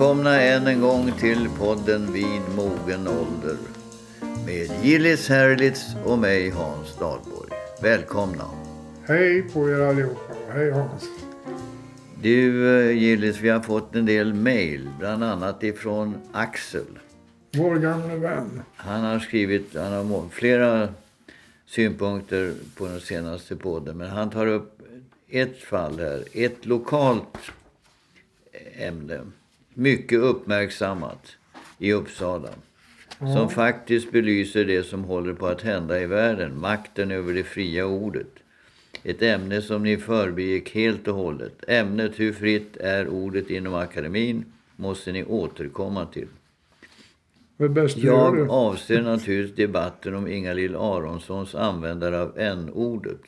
Välkomna än en gång till podden Vid mogen ålder. Med Gillis Herlitz och mig Hans Dahlborg. Välkomna. Hej på er allihopa. Hej Hans. Du eh, Gillis, vi har fått en del mejl. Bland annat ifrån Axel. Vår gamla vän. Han har skrivit han har flera synpunkter på den senaste podden. Men han tar upp ett fall här. Ett lokalt ämne. Mycket uppmärksammat i Uppsala. Som faktiskt belyser det som håller på att hända i världen. Makten över det fria ordet. Ett ämne som ni förbigick helt och hållet. Ämnet hur fritt är ordet inom akademin måste ni återkomma till. Jag avser naturligtvis debatten om Ingalill Aronssons användare av n-ordet.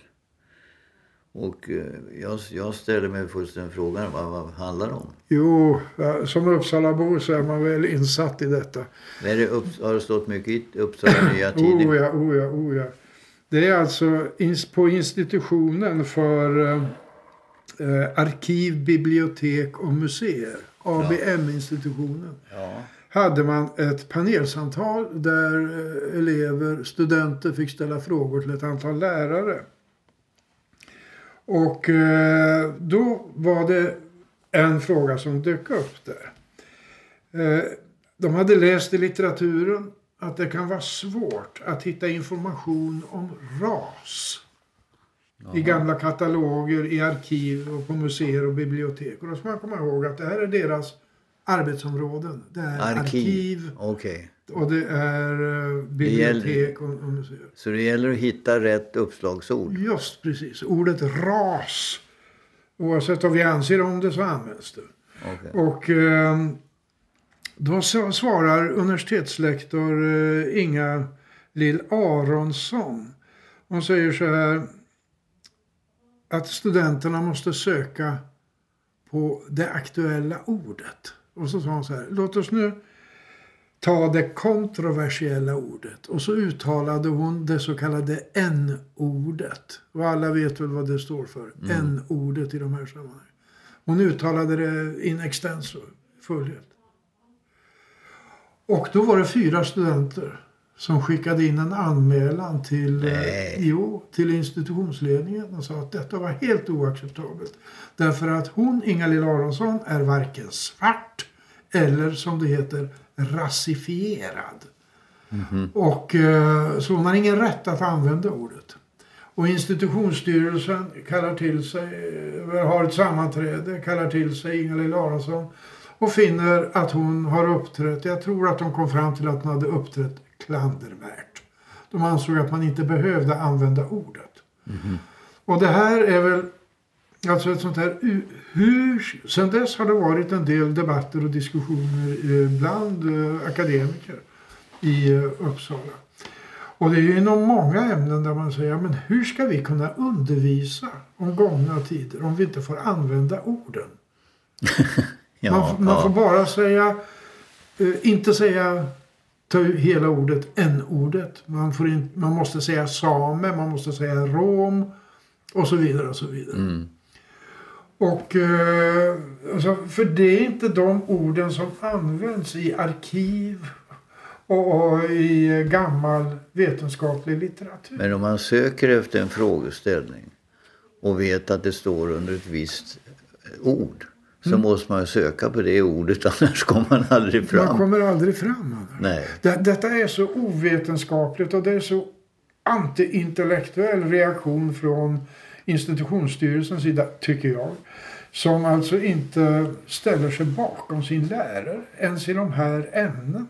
Och eh, jag, jag ställer mig den frågan, vad, vad handlar det om? Jo, ja, som Uppsalabo så är man väl insatt i detta. Är det upp, har det stått mycket i Uppsala Nya Tidning? Oh ja, oh ja, oh ja. Det är alltså på institutionen för eh, eh, arkiv, bibliotek och museer. ABM-institutionen. Ja. hade man ett panelsamtal där eh, elever, studenter fick ställa frågor till ett antal lärare. Och eh, då var det en fråga som dök upp där. Eh, de hade läst i litteraturen att det kan vara svårt att hitta information om ras i gamla kataloger, i arkiv och på museer och bibliotek. Och då ska man komma ihåg att det här är deras arbetsområden. Det är arkiv, Arkiv. Okej. Och det är eh, bibliotek och, och museer. Så det gäller att hitta rätt uppslagsord? Just precis. Ordet ras. Oavsett vad vi anser om det så används det. Okej. Och eh, då svarar universitetslektor eh, Inga Lill Aronsson. Hon säger så här att studenterna måste söka på det aktuella ordet. Och så sa hon så här, låt oss nu ta det kontroversiella ordet. Och så uttalade hon det så kallade n-ordet. Och alla vet väl vad det står för. N-ordet i de här sammanhangen. Hon uttalade det in extenso, fullhet. Och då var det fyra studenter som skickade in en anmälan till, eh, jo, till institutionsledningen och sa att detta var helt oacceptabelt. Därför att hon, Inga-Lill Aronsson, är varken svart eller som det heter rasifierad. Och, eh, så hon har ingen rätt att använda ordet. Och institutionsstyrelsen kallar till sig, eh, har ett sammanträde, kallar till sig Inga-Lill Aronsson och finner att hon har uppträtt, jag tror att de kom fram till att hon hade uppträtt klandervärt. De ansåg att man inte behövde använda ordet. Och det här är väl alltså ett sånt här hur, sen dess har det varit en del debatter och diskussioner eh, bland eh, akademiker i eh, Uppsala. Och det är ju inom många ämnen där man säger, men hur ska vi kunna undervisa om gångna tider om vi inte får använda orden? Ja, man, man ja. får bara säga, inte säga ta hela ordet, n-ordet. Man, får in, man måste säga same, man måste säga rom och så vidare och så vidare. Mm. Och eh, alltså, för det är inte de orden som används i arkiv och, och i gammal vetenskaplig litteratur. Men om man söker efter en frågeställning och vet att det står under ett visst eh, ord så måste man söka på det ordet annars kommer man aldrig Man fram. kommer aldrig fram. Nej. Det, detta är så ovetenskapligt och det är så antiintellektuell reaktion från institutionsstyrelsens sida, tycker jag. Som alltså inte ställer sig bakom sin lärare ens i de här ämnena.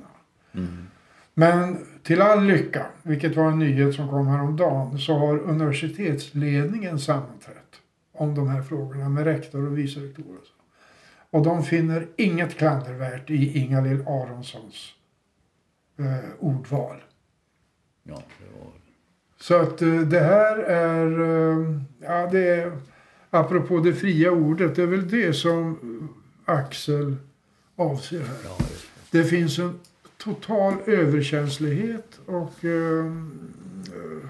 Men till all lycka, vilket var en nyhet som kom häromdagen, så har universitetsledningen sammanträtt om de här frågorna med rektor och vice rektor. och så. Och de finner inget klandervärt i Inga-Lill Aronssons eh, ordval. Ja, det var... Så att eh, det här är, eh, ja det är, apropå det fria ordet, det är väl det som Axel avser här. Ja, det. Det finns en total överkänslighet och eh, eh,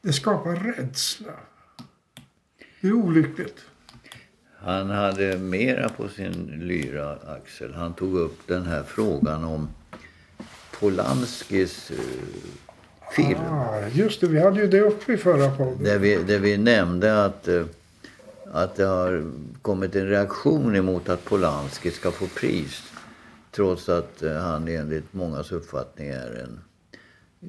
det skapar rädsla. Det är olyckligt. Han hade mera på sin lyra, Axel. Han tog upp den här frågan om Polanskis eh, film. Ah, just det, vi hade ju det uppe i förra podden. Där vi, där vi nämnde att, eh, att det har kommit en reaktion emot att Polanski ska få pris. Trots att eh, han enligt mångas uppfattning är en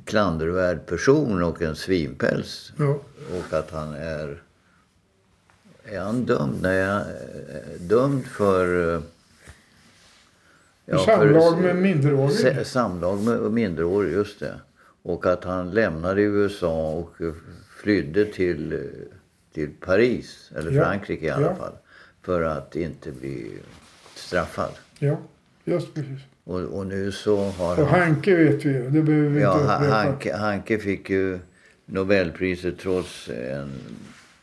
klandervärd person och en svinpäls. Ja. Och att han är... Är han dömd? Nej, han är dömd för... eh, För samlag med se- minderårig. Samlag med minderårig, just det. Och att han lämnade USA och flydde till, till Paris, eller Ja, Frankrike i alla ja. fall. För att inte bli straffad. Ja, just precis. Och, och nu så har Och Hanke vet vi det behöver vi Ja, inte upprepa. Hanke, Hanke fick ju Nobelpriset trots en,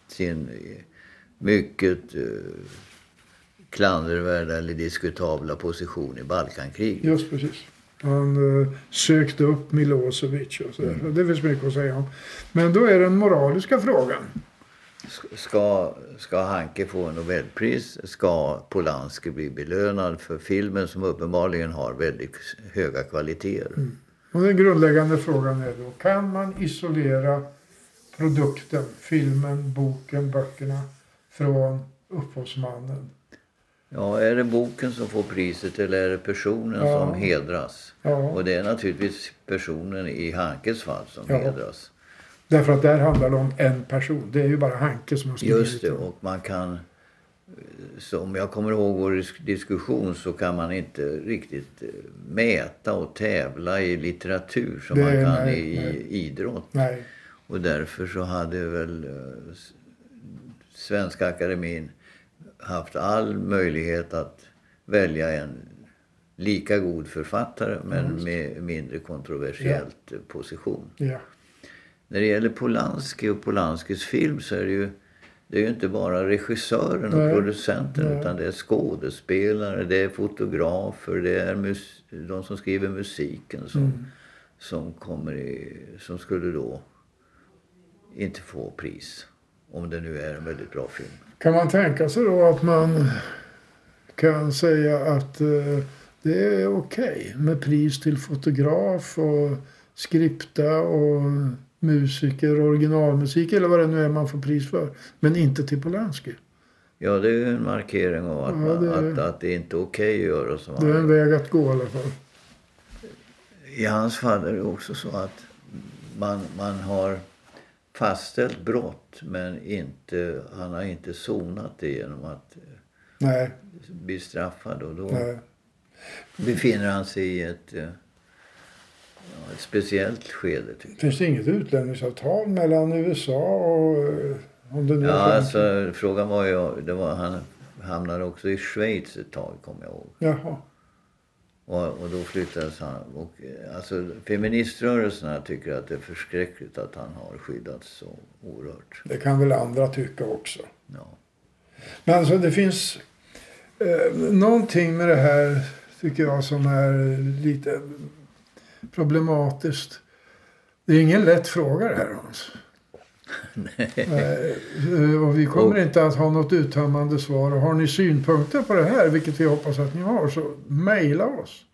sin mycket uh, klandervärda eller diskutabla position i Balkankriget. Just precis. Han eh, sökte upp Milosevic och så. Mm. Det finns mycket att säga om. Men då är den moraliska frågan. Ska, ska Hanke få Nobelpris? Ska Polanski bli belönad för filmen som uppenbarligen har väldigt höga kvaliteter? Och den grundläggande frågan är då, kan man isolera produkten, filmen, boken, böckerna från upphovsmannen? Ja, är det boken som får priset eller är det personen Ja. som hedras? Ja, Och det är naturligtvis personen i Hankes fall som Ja. hedras. därför att där handlar det om en person. Det är ju bara Hanke som har skrivit Just det, och man kan... Så om jag kommer ihåg vår disk- diskussion så kan man inte riktigt eh, mäta och tävla i litteratur som Det- man kan nej, i nej. idrott. Nej, Och därför så hade väl eh, Svenska Akademin haft all möjlighet att välja en lika god författare men med mindre kontroversiellt eh, position. ja. När det gäller Polanski och Polanskis film så är det ju, det är ju inte bara regissören och Nej. producenten Nej. utan det är skådespelare, det är fotografer, det är mus, de som skriver musiken som, Mm. som, kommer i, som skulle då inte få pris. Om det nu är en väldigt bra film. Kan man tänka sig då att man kan säga att eh, det är okej med pris till fotograf och skripta och musiker, originalmusik eller vad det nu är man får pris för. Men inte till Polanski. Ja, det är ju en markering av att, Ja, man, det- att, att det inte är okej att göra som Det är en väg att gå i alla fall. I hans fall är det också så att man, man har fastställt brott men inte, han har inte sonat det genom att eh, Nej, bli straffad. Och då nej. befinner han sig i ett, eh, ja, ett speciellt skede. Tycker. Finns det inget utlämningsavtal mellan USA och eh, om det nu Ja, alltså, frågan var ju, det var, han hamnade också i Schweiz ett tag kommer jag ihåg. Jaha. Och, och då flyttades han. Och, eh, alltså, feministrörelserna tycker att det är förskräckligt att han har skyddats så oerhört. Det kan väl andra tycka också. Ja. Men alltså det finns eh, någonting med det här tycker jag som är lite problematiskt. Det är ingen lätt fråga det här Hans. Nej. Eh, Och vi kommer inte att ha något uttömmande svar. Och har ni synpunkter på det här, vilket vi hoppas att ni har, så mejla oss.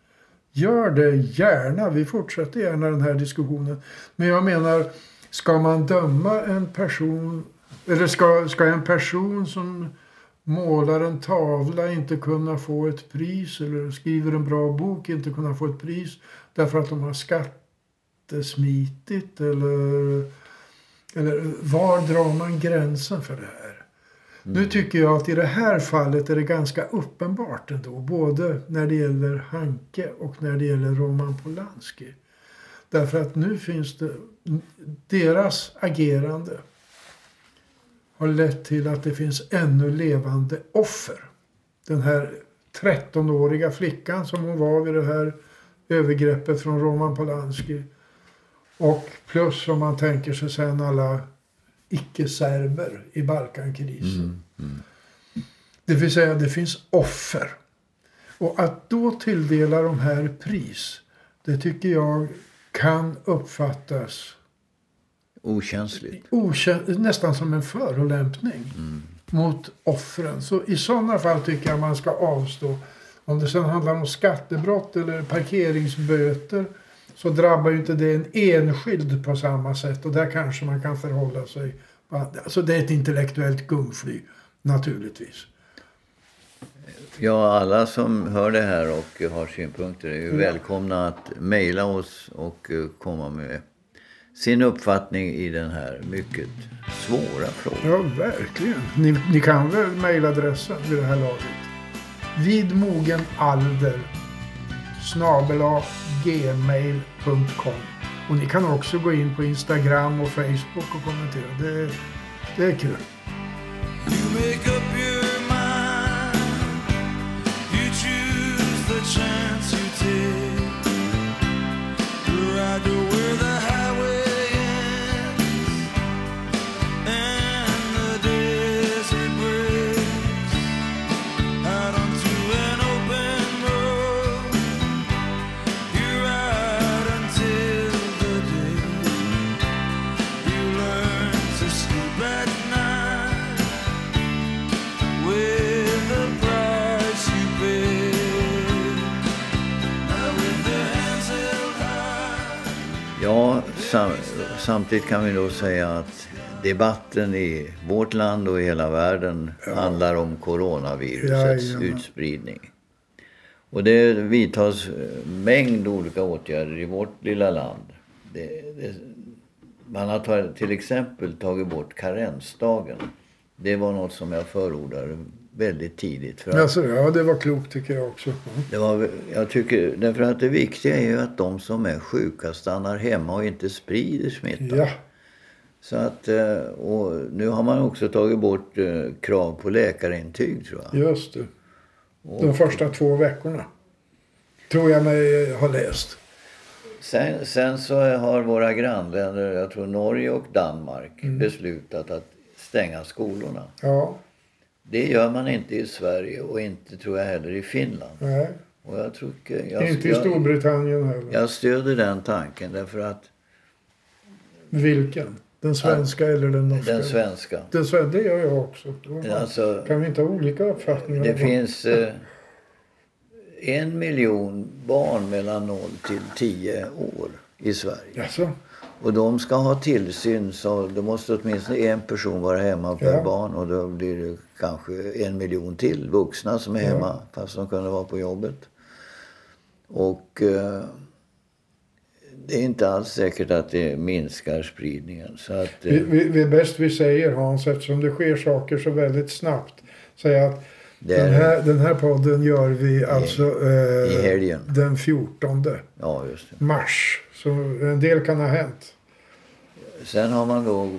Gör det gärna. Vi fortsätter gärna den här diskussionen. Men jag menar, ska man döma en person, eller ska, ska en person som målar en tavla inte kunna få ett pris eller skriver en bra bok inte kunna få ett pris därför att de har skattesmitit eller, eller var drar man gränsen för det här? Nu tycker jag att i det här fallet är det ganska uppenbart ändå. Både när det gäller Hanke och när det gäller Roman Polanski. Därför att nu finns det, deras agerande har lett till att det finns ännu levande offer. Den här 13-åriga flickan som hon var vid det här övergreppet från Roman Polanski. Och plus om man tänker sig sen alla icke-serber i Balkankrisen. Det vill säga det finns offer. Och att då tilldela de här pris, det tycker jag kan uppfattas Okänsligt. Okä- nästan som en förolämpning mot offren. Så i sådana fall tycker jag man ska avstå. Om det sen handlar om skattebrott eller parkeringsböter så drabbar ju inte det en enskild på samma sätt. Och där kanske man kan förhålla sig. Alltså det är ett intellektuellt gungfly naturligtvis. Ja, alla som hör det här och har synpunkter är ju Ja. välkomna att mejla oss och eh, komma med sin uppfattning i den här mycket svåra frågan. Ja, verkligen. Ni, ni kan väl mejladressen vid det här laget? Vid mogen alder snabela gmail.com Och ni kan också gå in på Instagram och Facebook och kommentera. Det, det är kul. You make up your mind. You choose the chance you take. You ride to where the samtidigt kan vi då säga att debatten i vårt land och i hela världen handlar om coronavirusets Jajamän. utspridning. Och det vidtas eh, mängd olika åtgärder i vårt lilla land. Det, det, man har till exempel tagit bort karensdagen. Det var något som jag förordade väldigt tidigt. För att Alltså, ja, det var klokt tycker jag också. Mm. det var, jag tycker, därför att det viktiga är ju att de som är sjuka stannar hemma och inte sprider smittan. Ja, Så att, eh, och nu har man också tagit bort eh, krav på läkarintyg tror jag. just det. De första två veckorna. Tror jag mig ha läst. Sen, sen så har våra grannländer, jag tror Norge och Danmark, Mm. beslutat att stänga skolorna. Ja, Det gör man inte i Sverige och inte tror jag heller i Finland. nej. Och jag, tycker, jag, Inte i Storbritannien heller. jag stöder den tanken därför att Vilken? Den svenska eller den norska? den svenska. Den det gör jag också. Alltså, Kan vi inte ha olika uppfattningar? Det finns eh, en miljon barn mellan 0 till 10 år i Sverige. Jaså? Och de ska ha tillsyn så då måste åtminstone en person vara hemma per Ja. barn och då blir det kanske en miljon till vuxna som är hemma fast de kunde vara på jobbet. Och eh, det är inte alls säkert att det minskar spridningen. Så att, Vi, eh, vi, vi är bäst vi säger Hans, eftersom det sker saker så väldigt snabbt. Säga att Det den, är- här, den här podden gör vi alltså eh, i den 14 ja, mars. Så en del kan ha hänt. Sen har man då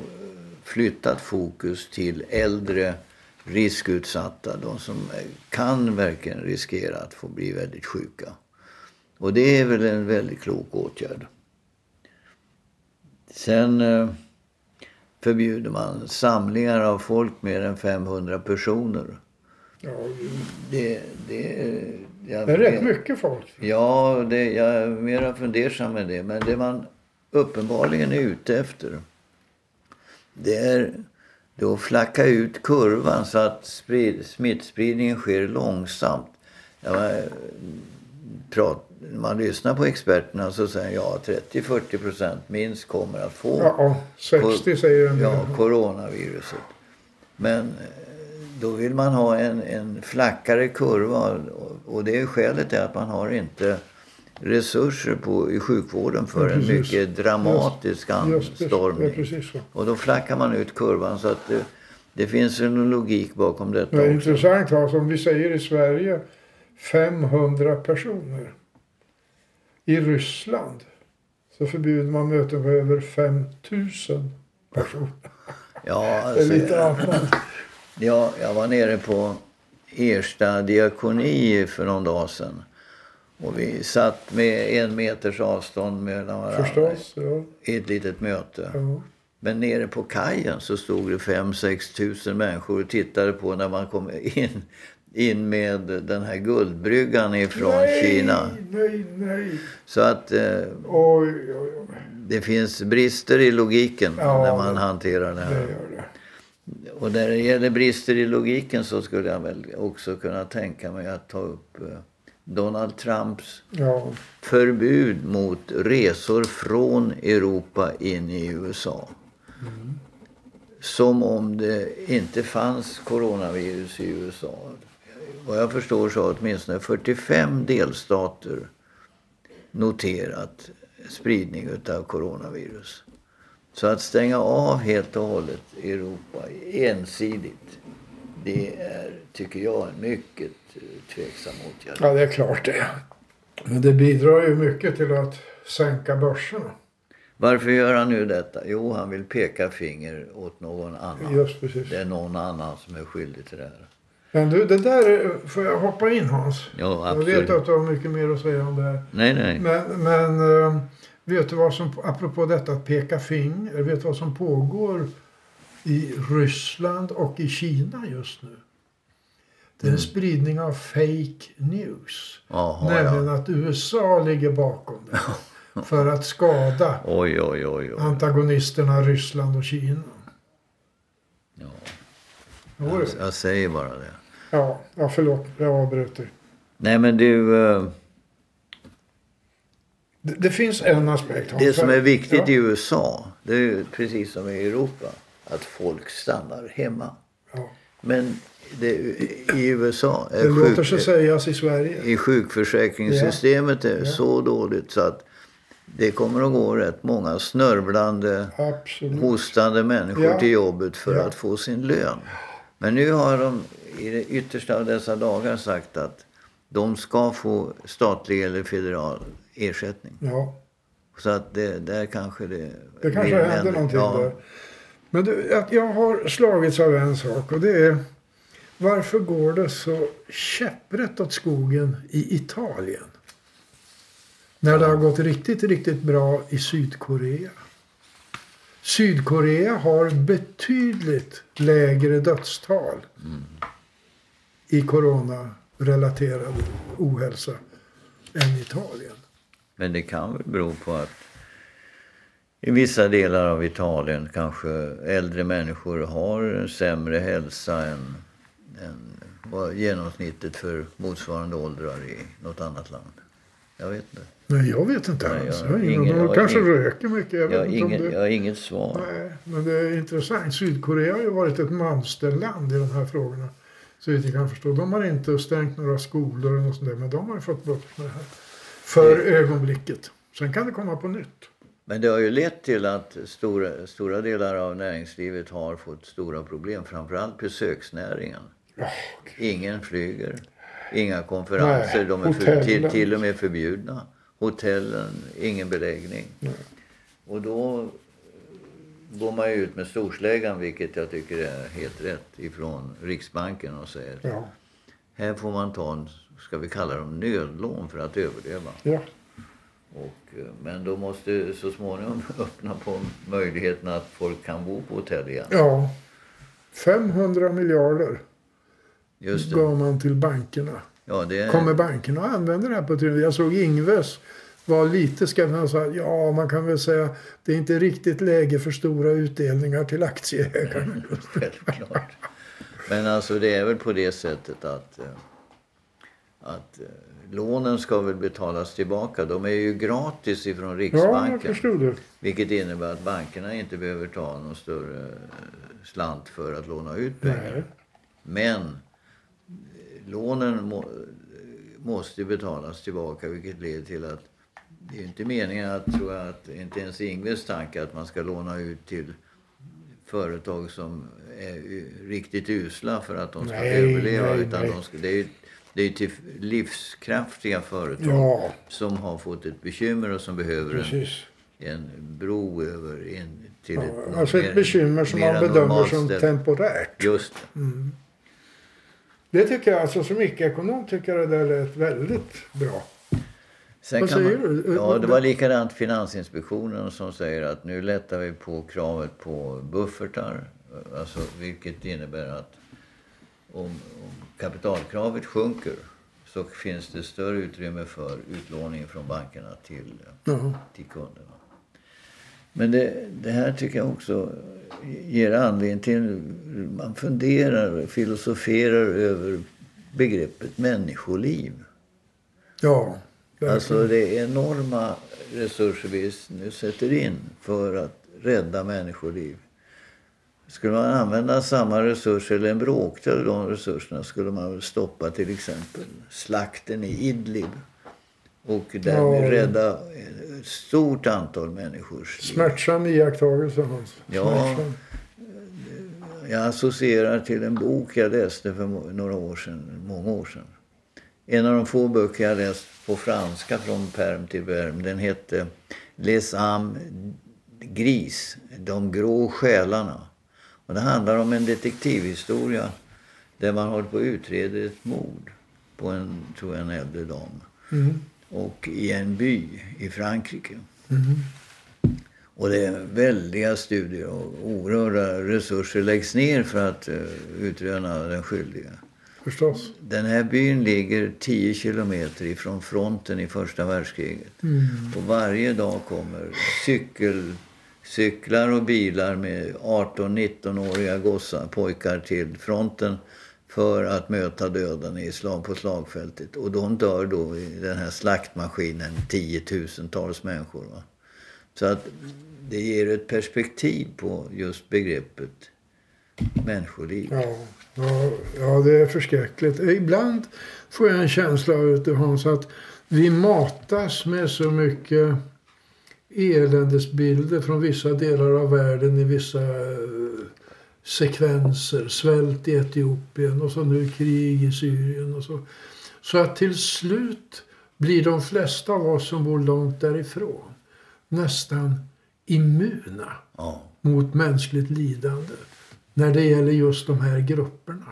flyttat fokus till äldre riskutsatta. De som kan verkligen riskera att få bli väldigt sjuka. Och det är väl en väldigt klok åtgärd. Sen eh, förbjuder man samlingar av folk mer än 500 personer. Ja, Det, det, jag det är rätt mycket folk. Ja, det, jag är mera fundersam med det. Men det man uppenbarligen är ute efter det är då flacka ut kurvan så att sprid, smittspridningen sker långsamt. Ja, man, prat, när man lyssnar på experterna så säger ja 30-40 procent minst kommer att få Ja, ja, 60 säger ja, coronaviruset. Men då vill man ha en, en flackare kurva och- det är skälet är att man har inte resurser på, i sjukvården för Ja, en mycket dramatisk anstormning. ja. Och då flackar man ut kurvan så att det, det finns en logik bakom detta Det är också. intressant Hans, om vi säger i Sverige 500 personer. I Ryssland så förbjuder man möten på över 5000 personer. Ja, Det är alltså, lite annat. Ja, jag var nere på Ersta diakoni för någon dag sedan. Och vi satt med en meters avstånd mellan varandra Förstås. Ja, i ett litet möte. ja. Men nere på kajen så stod det 5-6 tusen människor och tittade på när man kom in, in med den här guldbryggan ifrån nej, Kina. Nej, nej. Så att eh, Oj, oj, oj. det finns brister i logiken Ja, när man hanterar det här. det. Och när det gäller brister i logiken så skulle jag väl också kunna tänka mig att ta upp eh, Donald Trumps Ja, förbud mot resor från Europa in i USA. Som om det inte fanns coronavirus i USA. Vad jag förstår så har åtminstone 45 delstater noterat spridning av coronavirus. Så att stänga av helt och hållet Europa ensidigt, det är, tycker jag, en mycket eh, tveksam åtgärd. ja, det är klart det. Men det bidrar ju mycket till att sänka börserna. Varför gör han nu detta? Jo, han vill peka finger åt någon annan. Just precis. Det är någon annan som är skyldig till det här. Men du, det där, är- får jag hoppa in Hans? Ja, Jag absolut. vet att du har mycket mer att säga om det här. Nej, nej. Men, men eh, vet du vad som, apropå detta att peka finger, vet du vad som pågår i Ryssland och i Kina just nu? Det är Mm. en spridning av fake news. Jaha, Nämligen ja. att USA ligger bakom det. för att skada Oj, oj, oj, antagonisterna Ryssland och Kina. Ja. Jag, jag säger bara det. Ja, ja, förlåt. Jag avbröt dig. Nej, men du. eh, Det, det finns en aspekt. Det som är viktigt ja, i USA, det är ju precis som i Europa, att folk stannar hemma. Ja. Men det, i USA är Det låter sig sägas i Sverige. i sjukförsäkringssystemet är Ja. så dåligt så att det kommer att gå rätt många snörvlande, Absolut. hostande människor Ja. till jobbet för Ja. att få sin lön. Men nu har de i det yttersta av dessa dagar sagt att de ska få statlig eller federal ersättning. Ja, Så att det, där kanske det... det kanske händer en- någonting ja, där. Men du, jag har slagits av en sak och det är varför går det så käpprätt åt skogen i Italien? När det har gått riktigt, riktigt bra i Sydkorea. Sydkorea har betydligt lägre dödstal i coronarelaterad ohälsa än Italien. Men det kan väl bero på att i vissa delar av Italien kanske äldre människor har sämre hälsa än, än vad genomsnittet för motsvarande åldrar i något annat land. Jag vet inte. Nej, jag vet inte Nej, alls. jag Jag ingen, ingen- de kanske ingen- röker mycket. Jag Jag ingen, det... jag har inget svar. Nej, men det är intressant. Sydkorea har ju varit ett mönsterland i de här frågorna. Så vitt jag kan förstå. De har inte stängt några skolor eller något sånt där, men de har ju fått bukt med det här. För ögonblicket. Sen kan det komma på nytt. Men det har ju lett till att stora, stora delar av näringslivet har fått stora problem. Framförallt besöksnäringen. Ja, Ingen flyger. Inga konferenser. Nej, de är för, till, till och med förbjudna. Hotellen, ingen beläggning. Och då går man ju ut med storsläggan, vilket jag tycker är helt rätt, ifrån Riksbanken och säger ja, här får man ta en, ska vi kalla dem nödlån för att överleva. ja. Och, eh, men då måste så småningom öppna på möjligheten att folk kan bo på hotell igen. ja. 500 miljarder Just det. gav man till bankerna. Ja, det Kommer bankerna att använda det här på ett Jag såg Ingves var lite skeptisk. Han sa ja, man kan väl säga det är inte riktigt läge för stora utdelningar till aktieägarna. Självklart. Men alltså det är väl på det sättet att, eh, att eh, lånen ska väl betalas tillbaka. De är ju gratis ifrån Ja, Riksbanken. det. vilket innebär att bankerna inte behöver ta någon större eh, slant för att låna ut pengar. Nej. Men lånen må, måste betalas tillbaka vilket leder till att det är inte meningen att, tror jag, att inte ens Ingves tanke att man ska låna ut till företag som är riktigt usla för att de ska Nej, överleva. nej, utan nej. De ska, det är det är till livskraftiga företag Ja, som har fått ett bekymmer och som behöver en, precis. en bro över in till Ja, ett alltså mer- ett bekymmer som man bedömer som ställe. temporärt. Just det. Det tycker jag, alltså som icke-ekonom tycker jag det där lät väldigt bra. Sen Vad säger man, du? Ja, det var likadant Finansinspektionen som säger att nu lättar vi på kravet på buffertar. Alltså, vilket innebär att om, om kapitalkravet sjunker så finns det större utrymme för utlåning från bankerna till, till kunderna. Men det, det här tycker jag också ger anledning till... Man funderar, filosoferar över begreppet människoliv. Ja, Alltså det är enorma resurser vi nu sätter in för att rädda människoliv. Skulle man använda samma resurser, eller en bråkdel av de resurserna, skulle man stoppa till exempel slakten i Idlib. Och därmed Ja. rädda ett stort antal människors liv. Smärtsam iakttagelse Hans. Ja. Jag associerar till en bok jag läste för några år sedan, många år sedan. En av de få böcker jag läst på franska från perm till perm. Den hette Les âmes gris, De grå själarna. Och det handlar om en detektivhistoria där man håller på att utreda ett mord på en, tror jag, en äldre dam. Mm. Och i en by i Frankrike. Mm. Och det är väldiga studier och oerhörda resurser läggs ner för att uh, utröna den skyldiga. Förstås. Den här byn ligger 10 kilometer ifrån fronten i första världskriget. Och varje dag kommer cykel, cyklar och bilar med 18-19-åriga gossar, pojkar till fronten för att möta döden i slag på slagfältet. Och de dör då i den här slaktmaskinen tiotusentals människor. Va? Så att det ger ett perspektiv på just begreppet människoliv. Ja, ja, ja, det är förskräckligt. Ibland får jag en känsla av det, Hans, att vi matas med så mycket eländesbilder från vissa delar av världen i vissa eh, sekvenser. Svält i Etiopien och så nu krig i Syrien och så. Så att till slut blir de flesta av oss som bor långt därifrån nästan immuna Ja. mot mänskligt lidande när det gäller just de här grupperna.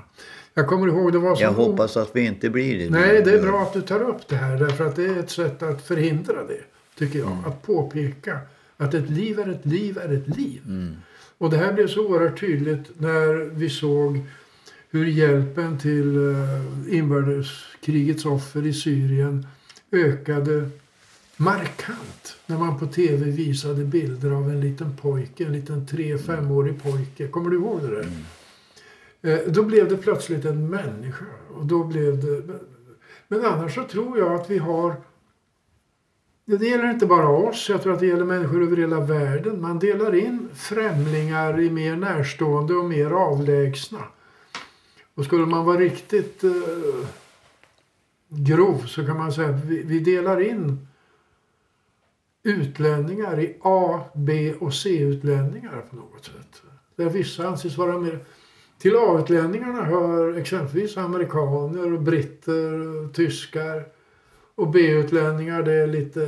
Jag kommer ihåg det var så Jag hoppas att vi inte blir det. Nej, det är bra att du tar upp det här därför att det är ett sätt att förhindra det, tycker jag. Att påpeka att ett liv är ett liv är ett liv. Och det här blev så oerhört tydligt när vi såg hur hjälpen till eh, inbördeskrigets offer i Syrien ökade markant när man på tv visade bilder av en liten pojke, en liten tre femårig pojke. Kommer du ihåg det där? Eh, Då blev det plötsligt en människa. Och då blev det... Men annars så tror jag att vi har... Det gäller inte bara oss, jag tror att det gäller människor över hela världen. Man delar in främlingar i mer närstående och mer avlägsna. Och skulle man vara riktigt eh, grov så kan man säga att vi, vi delar in utlänningar i A, B och C-utlänningar på något sätt. Där vissa anses vara mer... Till A-utlänningarna hör exempelvis amerikaner, britter, tyskar. Och B-utlänningar det är lite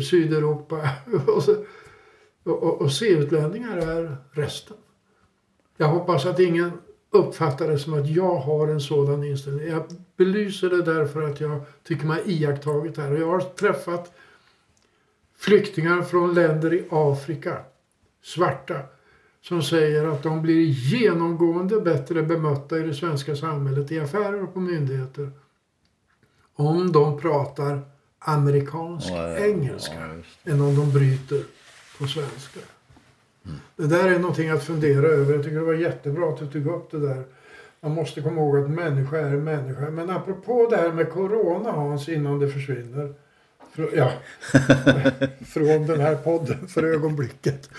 Sydeuropa. Och, så- och, och, C-utlänningar är resten. Jag hoppas att ingen uppfattar det som att jag har en sådan inställning. Jag belyser det därför att jag tycker mig ha iakttagit det här. Och jag har träffat flyktingar från länder i Afrika, svarta, som säger att de blir genomgående bättre bemötta i det svenska samhället, i affärer och på myndigheter, om de pratar amerikansk Ja, ja, engelska ja, än om de bryter på svenska. Det där är någonting att fundera över. Jag tycker det var jättebra att du tog upp det där. Man måste komma ihåg att människa är människa. Men apropå det här med corona Hans, innan det försvinner. Ja, från den här podden för ögonblicket.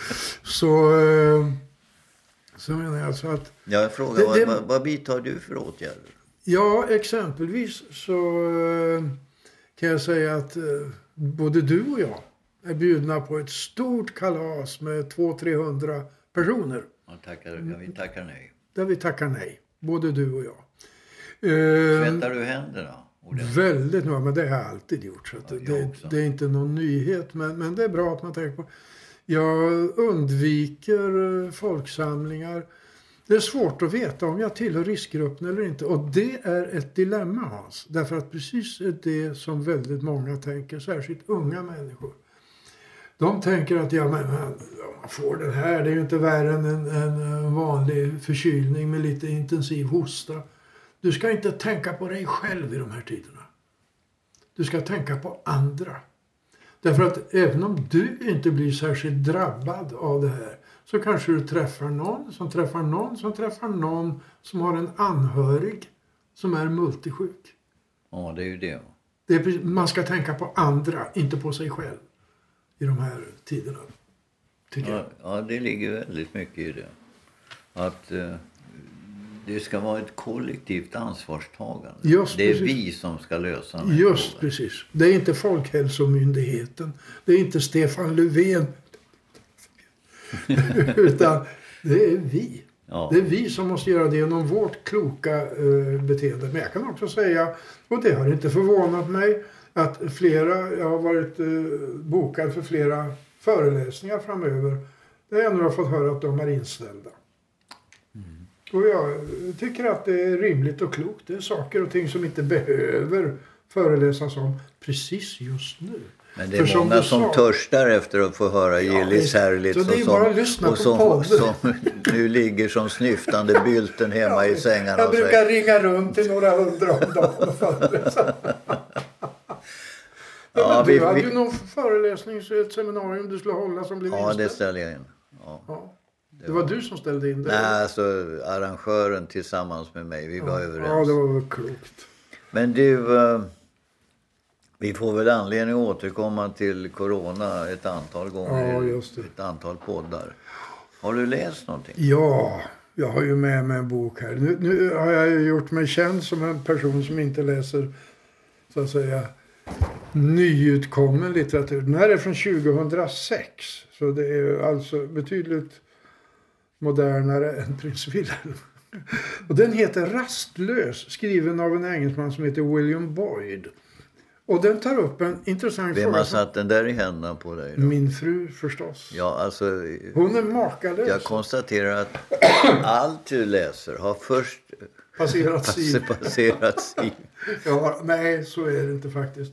Så, eh, så menar jag alltså att Jag frågar, Det- vad, det- vad, vad vidtar du för åtgärder? Ja, exempelvis så eh, kan jag säga att eh, både du och jag är bjudna på ett stort kalas med 200-300 personer. Man tackar, vi tackar nej. Där vi tackar nej, både du och jag. Tvättar du händerna? Ordentligt? Väldigt noga, men det har jag alltid gjort. Så Ja, det, det, är inte någon nyhet, men, men det är bra att man tänker på. Jag undviker eh, folksamlingar. Det är svårt att veta om jag tillhör riskgruppen eller inte. Och det är ett dilemma, Hans. Därför att precis det som väldigt många tänker, särskilt unga människor. De tänker att ja, men, om man får den här, det är ju inte värre än en, en vanlig förkylning med lite intensiv hosta. Du ska inte tänka på dig själv i de här tiderna. Du ska tänka på andra. Därför att även om du inte blir särskilt drabbad av det här så kanske du träffar någon som träffar någon som träffar någon som har en anhörig som är multisjuk. Ja, det är ju det. Det är, man ska tänka på andra, inte på sig själv i de här tiderna. Tycker jag. Ja, ja, det ligger väldigt mycket i det. Att eh, det ska vara ett kollektivt ansvarstagande. Just det är precis. vi som ska lösa den här Just frågan. precis. Det är inte Folkhälsomyndigheten. Det är inte Stefan Löfven. Utan det är vi. Ja. Det är vi som måste göra det genom vårt kloka eh, beteende. Men jag kan också säga, och det har inte förvånat mig, att flera, jag har varit eh, bokad för flera föreläsningar framöver. Där jag nu har fått höra att de är inställda. Och jag tycker att det är rimligt och klokt. Det är saker och ting som inte behöver föreläsas om precis just nu. Men det För är som många du som sa- törstar efter att få höra Ja, Gillis. Herlitz. Så det är och bara som, att lyssna och på som, podden. som nu ligger som snyftande bylten hemma i sängarna. Jag brukar ringa runt till några hundra om dagen och föreläsa. Ja, men vi- du hade vi- ju någon föreläsning, ett seminarium du skulle hålla som blev Ja, det inställt. ställer jag in. Ja. Ja. Det var du som ställde in det? Nej, alltså arrangören tillsammans med mig, vi var överens. Ja, det var väl klokt. Men du, eh, vi får väl anledning att återkomma till corona ett antal gånger. Ja, just det. Ett antal poddar. Har du läst någonting? Ja, jag har ju med mig en bok här. Nu, nu har jag ju gjort mig känd som en person som inte läser, så att säga, nyutkommen litteratur. Den här är från 2006. Så det är alltså betydligt modernare än Prins Wilhelm. Och den heter Rastlös, skriven av en engelsman som heter William Boyd. Och den tar upp en intressant Vem fråga. har som- satt den där i händerna på dig? Då? Min fru förstås. Ja, alltså, Hon är makalös. jag konstaterar att allt du läser har först Passerat sid. passerats i... Ja, nej, så är det inte faktiskt.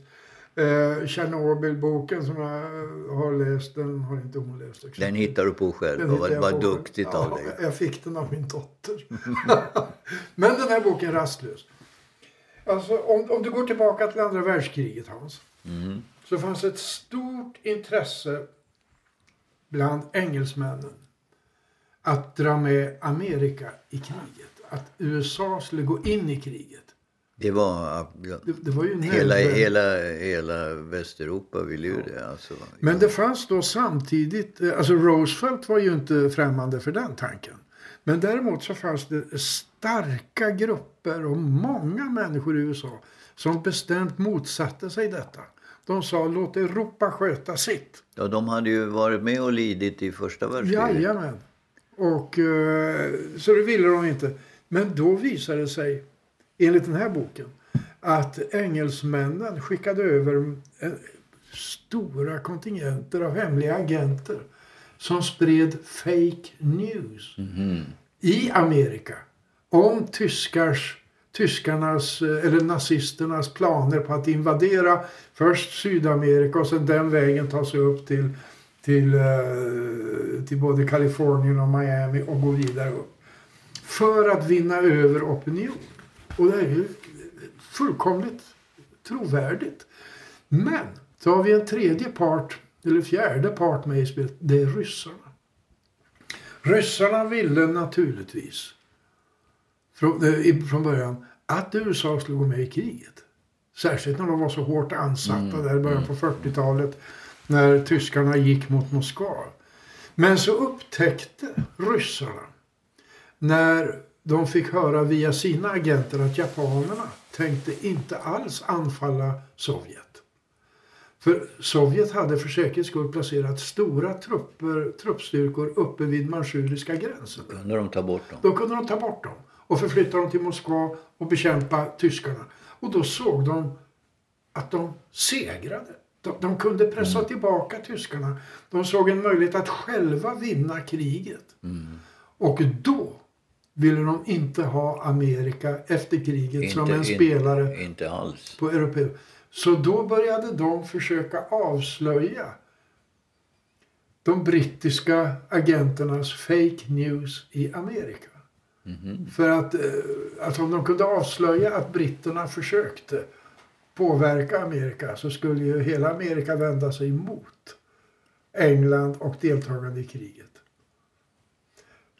Eh, Tjernobylboken som jag har läst, den har inte hon läst. exempelvis. Den hittar du på själv. Den var, duktigt ja, av dig. Jag fick den av min dotter. Men den här boken Rastlös. Alltså, om, om du går tillbaka till andra världskriget, Hans. Mm. Så fanns ett stort intresse bland engelsmännen att dra med Amerika i kriget. Att USA skulle gå in i kriget. Det var... ja, Det, det var ju Hela, hela, hela Västeuropa ville ju det. Alltså. Men det fanns då samtidigt, eh, alltså Roosevelt var ju inte främmande för den tanken. Men däremot så fanns det starka grupper och många människor i USA som bestämt motsatte sig detta. De sa låt Europa sköta sitt. Ja, de hade ju varit med och lidit i första världskriget. Jajamän. Och, eh, så det ville de inte. Men då visade det sig, enligt den här boken, att engelsmännen skickade över eh, stora kontingenter av hemliga agenter som spred fake news i Amerika om tyskars, tyskarnas eh, eller nazisternas planer på att invadera först Sydamerika och sen den vägen ta sig upp till, till, eh, till både Kalifornien och Miami och gå vidare upp. För att vinna över opinion. Och det är ju fullkomligt trovärdigt. Men så har vi en tredje part, eller fjärde part med i spelet. Det är ryssarna. Ryssarna ville naturligtvis från, eh, början att USA skulle gå med i kriget. Särskilt när de var så hårt ansatta där i början på 40-talet när tyskarna gick mot Moskva. Men så upptäckte ryssarna när de fick höra via sina agenter att japanerna tänkte inte alls anfalla Sovjet. För Sovjet hade för säkerhets skull placerat stora trupper, truppstyrkor uppe vid manchuriska gränsen. Kunde de ta bort dem? Då kunde de ta bort dem och förflytta dem till Moskva och bekämpa tyskarna. Och då såg de att de segrade. De, de kunde pressa tillbaka tyskarna. De såg en möjlighet att själva vinna kriget. Och då ville de inte ha Amerika efter kriget som en in- spelare Inte alls. på europé. Så då började de försöka avslöja de brittiska agenternas fake news i Amerika. För att, eh, att om de kunde avslöja att britterna försökte påverka Amerika så skulle ju hela Amerika vända sig mot England och deltagande i kriget.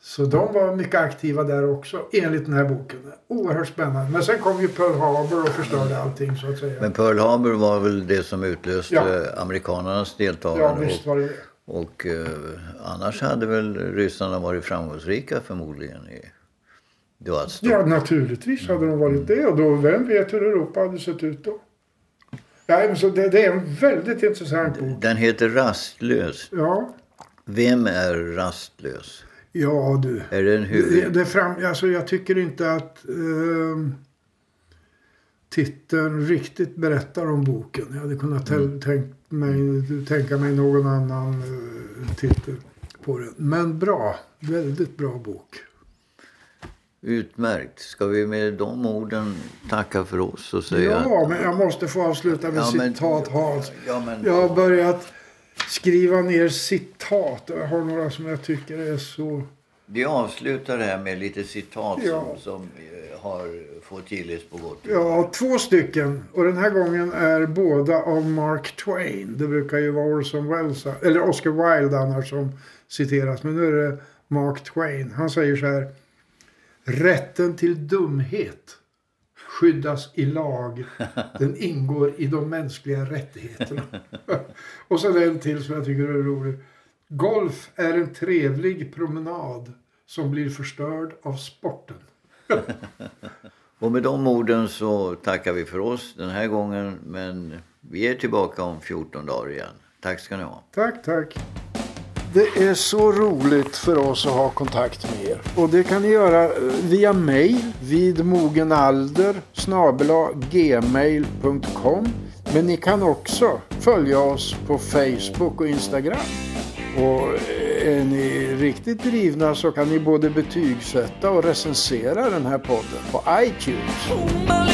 Så de var mycket aktiva där också enligt den här boken. Oerhört spännande. Men sen kom ju Pearl Harbor och förstörde allting så att säga. Men Pearl Harbor var väl det som utlöste Ja. amerikanernas ja deltagande. visst var det det. och och eh, annars hade väl ryssarna varit framgångsrika förmodligen. I, stort, Ja, naturligtvis hade de varit det. Och då, vem vet hur Europa hade sett ut då? Ja, men så det, det är en väldigt intressant bok. Den heter Rastlös. Ja, Vem är rastlös? Ja du. Är det en Det, huvud... det fram, alltså jag tycker inte att ehm, titeln riktigt berättar om boken. Jag hade kunnat tä- tänkt mig, tänka mig någon annan eh, titel på den. Men bra. Väldigt bra bok. Utmärkt. Ska vi med de orden tacka för oss och säga... Ja, men jag måste få avsluta med Ja, men- citat Hans. Ja, men... Jag har börjat skriva ner citat. Jag har några som jag tycker är så... Vi avslutar det här med lite citat Ja. som, som eh, har fått gillis på gott. Ja, två stycken. Och den här gången är båda av Mark Twain. Det brukar ju vara Orson Welles, eller Oscar Wilde annars som citeras. Men nu är det Mark Twain. Han säger så här. Rätten till dumhet skyddas i lag. Den ingår i de mänskliga rättigheterna. Och så en till som jag tycker är rolig. Golf är en trevlig promenad som blir förstörd av sporten. Och med de orden så tackar vi för oss den här gången. Men vi är tillbaka om 14 dagar igen. Tack ska ni ha. Tack, tack. Det är så roligt för oss att ha kontakt med er. Och det kan ni göra eh, via mail vid mogenalder gmail.com. Men ni kan också följa oss på Facebook och Instagram. Och eh, är ni riktigt drivna så kan ni både betygsätta och recensera den här podden på iTunes.